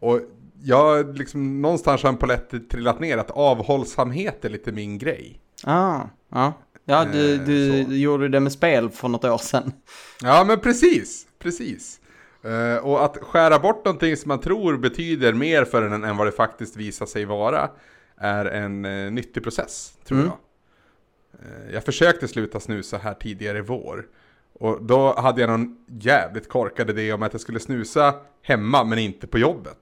Och jag liksom någonstans har en polett trillat ner att avhållsamhet är lite min grej. Ah, ja. Ja, du, eh, du, gjorde det med spel för något år sedan. Ja, men precis, precis. Uh, och att skära bort någonting som man tror betyder mer för en än vad det faktiskt visar sig vara är en uh, nyttig process, tror mm. jag. Uh, jag försökte sluta snusa här tidigare i vår. Och då hade jag någon jävligt korkad idé om att jag skulle snusa hemma men inte på jobbet.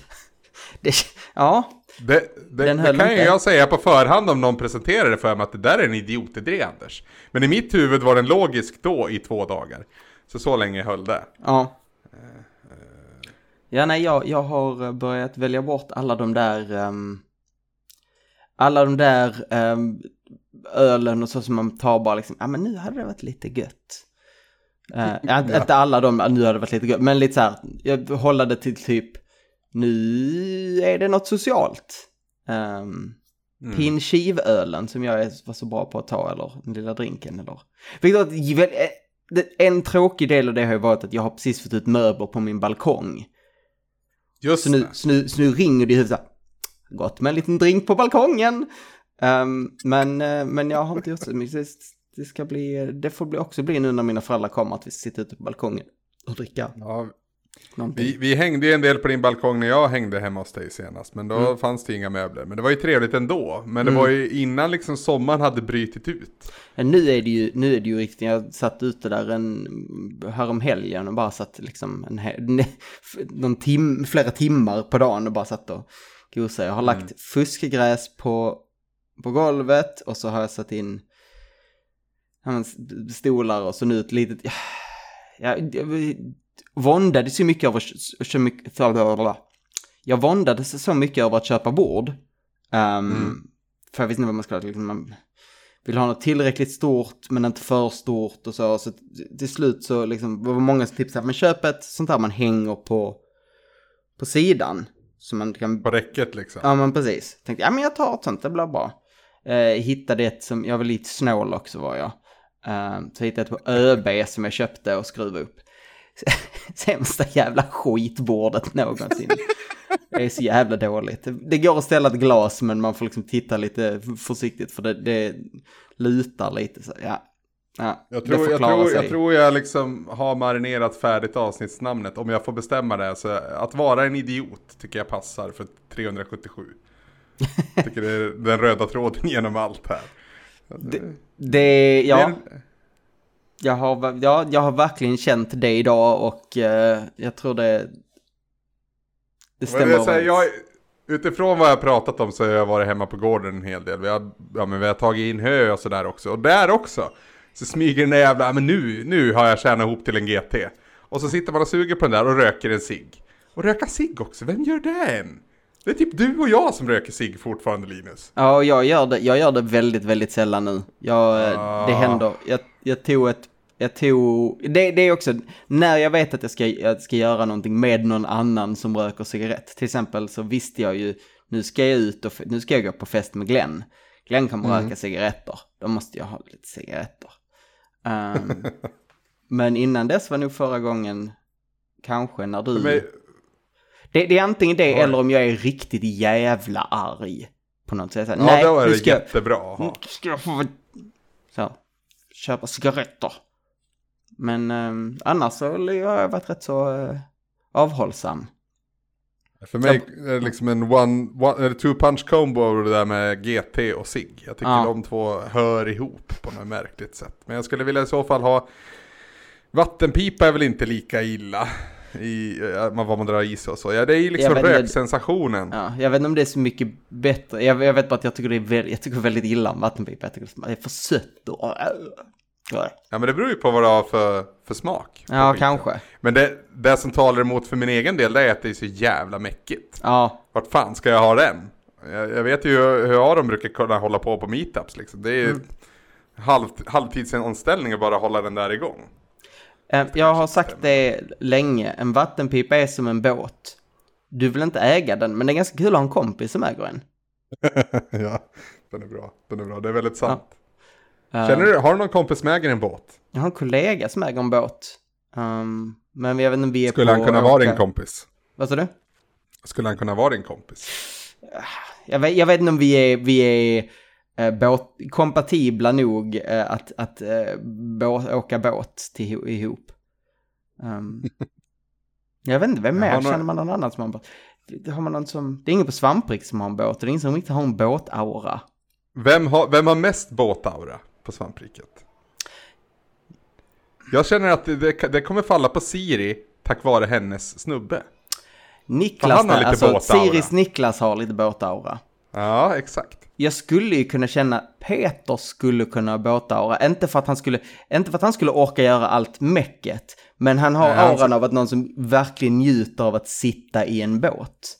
det, ja, det, det, det kan inte. jag säga på förhand om någon presenterar det för mig att det där är en idiotidé Anders. Men i mitt huvud var den logisk då i två dagar. Så så länge höll det. Ja. Ja, nej, jag, jag har börjat välja bort alla de där, um, alla de där um, ölen och så som man tar bara liksom, ja men nu hade det varit lite gött. Uh, ja. Inte alla de, nu hade det varit lite gött, men lite så här, jag håller det till typ, nu är det något socialt. Um, mm. Pinchivölen som jag var så bra på att ta, eller den lilla drinken, eller. Vilket en tråkig del av det har ju varit att jag har precis fått ut möbler på min balkong. Just så nu, så nu, så nu ringer det i huvudet gott med en liten drink på balkongen. Um, men, uh, men jag har inte gjort så mycket. Det, ska bli, det får bli också bli nu när mina föräldrar kommer att vi sitter ute på balkongen och dricka. Ja, vi, vi, hängde ju en del på din balkong när jag hängde hemma hos dig senast. Men då mm. fanns det inga möbler. Men det var ju trevligt ändå. Men det mm. var ju innan liksom sommaren hade brytit ut. Nu är det ju, nu är det ju riktigt. Jag satt ute där en, härom helgen och bara satt liksom en, någon tim, flera timmar på dagen och bara satt och gosade. Jag har mm. lagt fuskgräs på, på golvet och så har jag satt in stolar och så nu ett litet... Ja, våndades ju mycket över så mycket, jag våndades så mycket över att köpa bord. Um, mm. För jag visste inte vad man skulle, liksom, man vill ha något tillräckligt stort men inte för stort och så. Så till slut så liksom, var det många som tipsade, men köp ett sånt där man hänger på, på sidan. Så man kan... På räcket liksom? Ja men precis. Tänkte, ja men jag tar ett sånt, det blir bra. Eh, hittade ett som, jag var lite snål också var jag. Eh, så hittade jag ett på ÖB som jag köpte och skruvade upp. sämsta jävla skitbordet någonsin. Det är så jävla dåligt. Det går att ställa ett glas men man får liksom titta lite försiktigt för det, det lutar lite så. Ja. Ja, jag, tror, jag, tror, jag tror jag liksom har marinerat färdigt avsnittsnamnet om jag får bestämma det. Så att vara en idiot tycker jag passar för 377. Jag tycker det är den röda tråden genom allt här. Det, det ja. Det jag har, ja, jag har verkligen känt det idag och eh, jag tror det, det stämmer jag säga, jag, Utifrån vad jag pratat om så har jag varit hemma på gården en hel del. Vi har, ja, men vi har tagit in hö och sådär också. Och där också så smyger den där jävla, men nu, nu har jag tjänat ihop till en GT. Och så sitter man och suger på den där och röker en cigg. Och röka cigg också, vem gör det än? Det är typ du och jag som röker cigg fortfarande Linus. Ja, jag gör det, jag gör det väldigt, väldigt sällan nu. Jag, ah. Det händer. Jag, jag tog ett jag tog, det, det, är också, när jag vet att jag ska, jag ska göra någonting med någon annan som röker cigarett. Till exempel så visste jag ju, nu ska jag ut och, nu ska jag gå på fest med Glenn. Glenn kommer mm. röka cigaretter, då måste jag ha lite cigaretter. Um, Men innan dess var nog förra gången kanske när du... Men, Det, det är antingen det Oj. eller om jag är riktigt jävla arg. På något sätt. Ja, Nej, då är det ska, jättebra att nu ha. ska jag få... Så. Köpa cigaretter. Men ehm, annars så har jag varit rätt så eh, avhållsam. För mig är det liksom en one, one two punch combo det där med GT och SIG. Jag tycker Ja. de två hör ihop på något märkligt sätt. Men jag skulle vilja i så fall ha Vattenpipa är väl inte lika illa i vad man drar i sig och så. Ja, det är ju liksom Jag vet inte. röksensationen. Ja, jag vet inte om det är så mycket bättre. Jag, jag vet bara att jag tycker det är väldigt, jag tycker väldigt illa om vattenpipa. Jag tycker det är för sött och... Ja, men det beror ju på vad du har för, för smak. Ja, kanske. Men det, det som talar emot för min egen del det är att det är så jävla mäckigt. Ja, Vart fan ska jag ha den? Jag, jag vet ju hur, hur Aron brukar kunna hålla på på meetups liksom. Det är ju Mm. halv, halvtidsanställning att bara hålla den där igång. Eh, Jag har sagt det länge, en vattenpipa är som en båt. Du vill inte äga den, men det är ganska kul att ha en kompis som äger en. ja, den är bra. Den är bra. Det är väldigt sant. Eh, Känner du, har du någon kompis som äger en båt? Jag har en kollega som äger en båt. Um, men jag vet inte om vi är Skulle på han kunna vara din kompis? Vad sa du? Skulle han kunna vara din kompis? Jag vet, jag vet inte om vi är, vi är båt, kompatibla nog eh, att, att eh, båt, åka båt till, ihop. Um, jag vet inte, vem mer? några- Känner man någon annan som har en båt? Har man någon som, det är ingen på Svampriks som har en båt, det är ingen som riktigt har en båtaura. Vem har, vem har mest båtaura på svampriket? Jag känner att det, det, kommer falla på Siri tack vare hennes snubbe. Niklas han har lite alltså båtaura. Siris Niklas har lite båtaura. Ja, exakt. Jag skulle ju kunna känna Peter skulle kunna ha båtaura, inte för att han skulle, inte för att han skulle orka göra allt mäcket, men han har Nej, auran av att någon som verkligen njuter av att sitta i en båt.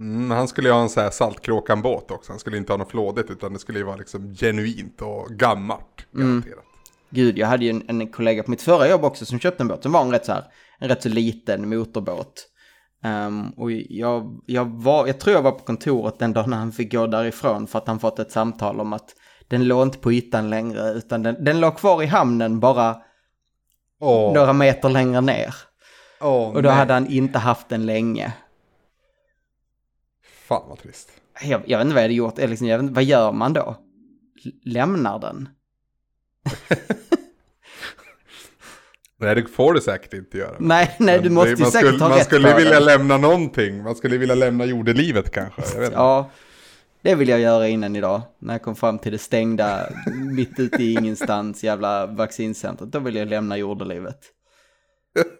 Mm, han skulle ju ha en sån här saltkråkan-båt också. Han skulle inte ha något flådigt utan det skulle ju vara liksom genuint och gammalt. Garanterat. Gud, jag hade ju en, en kollega på mitt förra jobb också som köpte en båt som var en rätt så här, en rätt så liten motorbåt. Ehm, och jag, jag, var, jag tror jag var på kontoret den dagen han fick gå därifrån för att han fått ett samtal om att den låg inte på ytan längre utan den, den låg kvar i hamnen bara Åh, några meter längre ner. åh, Och då nej. hade han inte haft den länge. Fan vad trist. Jag, jag vet inte vad jag hade gjort, liksom, jag vet inte, vad gör man då? Lämnar den? Nej, det får du säkert inte göra. Nej, nej, du måste det- ju man säkert skulle, Man rätt skulle på vilja den. lämna någonting. Man skulle vilja lämna jordelivet kanske. Ja, det vill jag göra innan idag. När jag kom fram till det stängda, mitt ute i ingenstans, jävla vaccincentret. Då vill jag lämna jordelivet.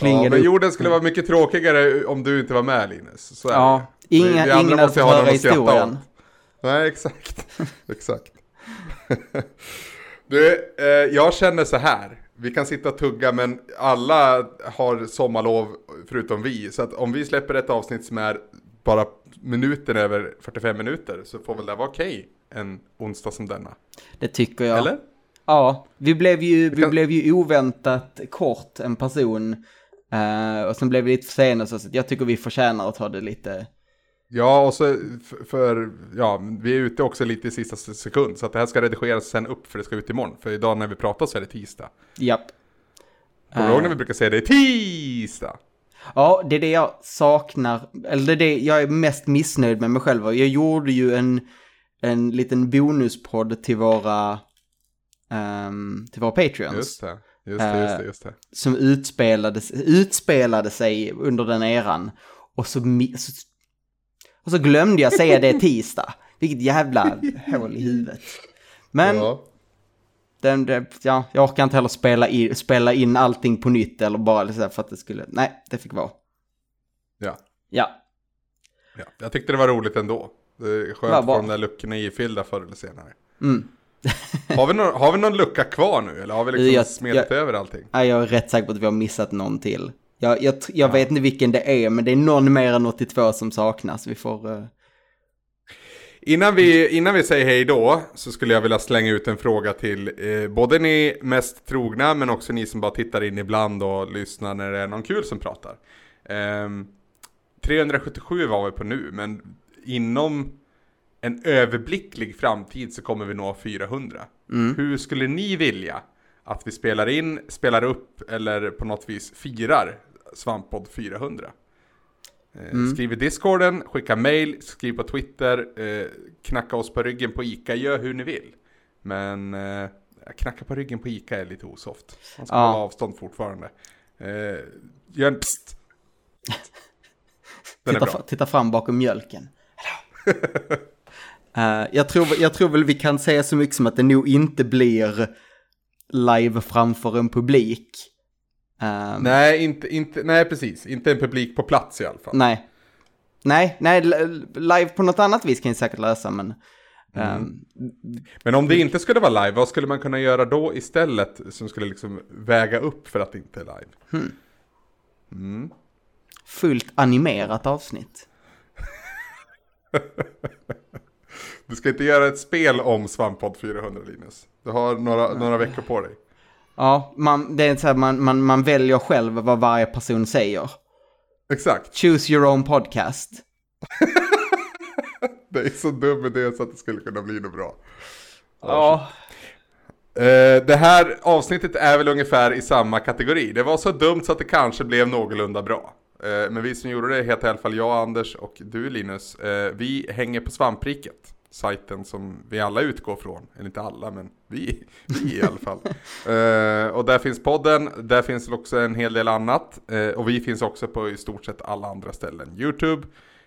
Ja, men upp. jorden skulle vara mycket tråkigare om du inte var med Linus. Så Ja, det. inga, vi andra ingen ha höra att skratta historien. Nej, exakt. exakt. du, eh, jag känner så här. Vi kan sitta och tugga men alla har sommarlov förutom vi. Så att om vi släpper ett avsnitt som är bara minuten över 45 minuter så får väl det vara okej en onsdag som denna. Det tycker jag. Eller? Ja, vi blev ju, vi kan- blev ju oväntat kort en person. eh, och sen blev vi lite försenade så att jag tycker vi förtjänar att ta det lite. Ja, och så för, för, ja, vi är ute också lite i sista sekund. Så att det här ska redigeras sen upp för det ska ut imorgon. För idag när vi pratar så är det tisdag. Japp. Kommer du ihåg när vi brukar säga det är tisdag? Ja, det är det jag saknar, eller det är det jag är mest missnöjd med mig själv. Jag gjorde ju en, en liten bonuspodd till våra, ehm, till våra Patreons. Just det, just det, just det. Just det. Som utspelade, utspelade sig under den eran. Och så, så, och så glömde jag säga det tisdag. Vilket jävla hål i huvudet. Men Ja. den, det, ja, jag orkar inte heller spela in, spela in allting på nytt eller bara så här för att det skulle, nej, det fick vara. Ja. Ja, ja, jag tyckte det var roligt ändå. Det är skönt att få de där luckorna ifyllda förr eller senare. mm. Har vi, någon, har vi någon lucka kvar nu? Eller har vi liksom Jag- över allting? Ja, jag är rätt säker på att vi har missat någon till. Jag, jag, jag vet inte vilken det är, men det är någon mer än 82 som saknas. Vi får... eh, Innan vi, innan vi säger hej då så skulle jag vilja slänga ut en fråga till eh, både ni mest trogna men också ni som bara tittar in ibland och lyssnar när det är någon kul som pratar. Ehm, 377 var vi på nu men inom en överblicklig framtid så kommer vi nå 400. Hur skulle ni vilja att vi spelar in, spelar upp eller på något vis firar Svamppodd 400. Eh, Skriv i discorden, skicka mail, skriv på Twitter, eh, knacka oss på ryggen på ICA, gör hur ni vill. Men eh, knacka på ryggen på ICA är lite osoft. Man ska Ja. hålla avstånd fortfarande. Eh, gör en är Titta, titta fram bakom mjölken. Eh, jag, tror, jag tror väl vi kan säga så mycket som att det nog inte blir live framför en publik. Ehm, Nej, inte, inte, nej, precis. Inte en publik på plats i alla fall. nej. Nej, nej, live på något annat vis kan jag säkert lösa, men... ehm, Men om det inte skulle vara live, vad skulle man kunna göra då istället som skulle liksom väga upp för att det inte är live? fullt animerat avsnitt. Du ska inte göra ett spel om Svamppodd 400 Linus. Du har några, några veckor på dig. Ja, man, det är så här, man, man, man väljer själv vad varje person säger. Exakt. Choose your own podcast. Det är så dum idé så att det skulle kunna bli något bra. Ja. Eh, det här avsnittet är väl ungefär i samma kategori. Det var så dumt så att det kanske blev någorlunda bra. Eh, men vi som gjorde det heter i alla fall jag, Anders och du Linus. Eh, vi hänger på Svampriket. Sajten som vi alla utgår från. Eller inte alla, men vi, vi i alla fall. Eh, och där finns podden, där finns också en hel del annat. Eh, och vi finns också på i stort sett alla andra ställen. YouTube,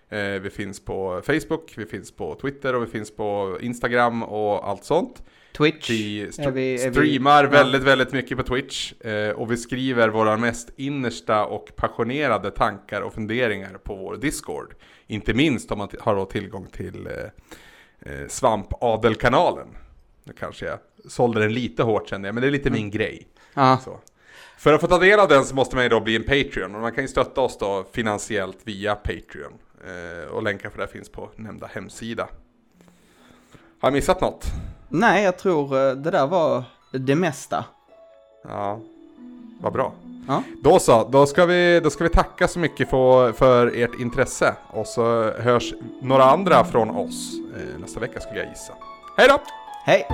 eh, vi finns på Facebook, vi finns på Twitter och vi finns på Instagram och allt sånt. Twitch. Vi, Är str- vi- är vi- streamar ja. väldigt, väldigt mycket på Twitch. Och vi skriver våra mest innersta och passionerade tankar och funderingar på vår Discord. Inte minst om man t- har då tillgång till eh, Svamp-adelkanalen. Nu kanske jag sålde den lite hårt kände jag, men det är lite min grej. Ja. Så. För att få ta del av den så måste man ju då bli en Patreon. Och man kan ju stötta oss då finansiellt via Patreon. Eh, och länkar för det finns på nämnda hemsida. Har jag missat något? Nej, jag tror eh, det där var det mesta. Ja, vad bra. Ja. Då så, då ska vi, då ska vi tacka så mycket för, för ert intresse. Och så hörs några andra från oss eh, nästa vecka skulle jag gissa. Hej då! Hej!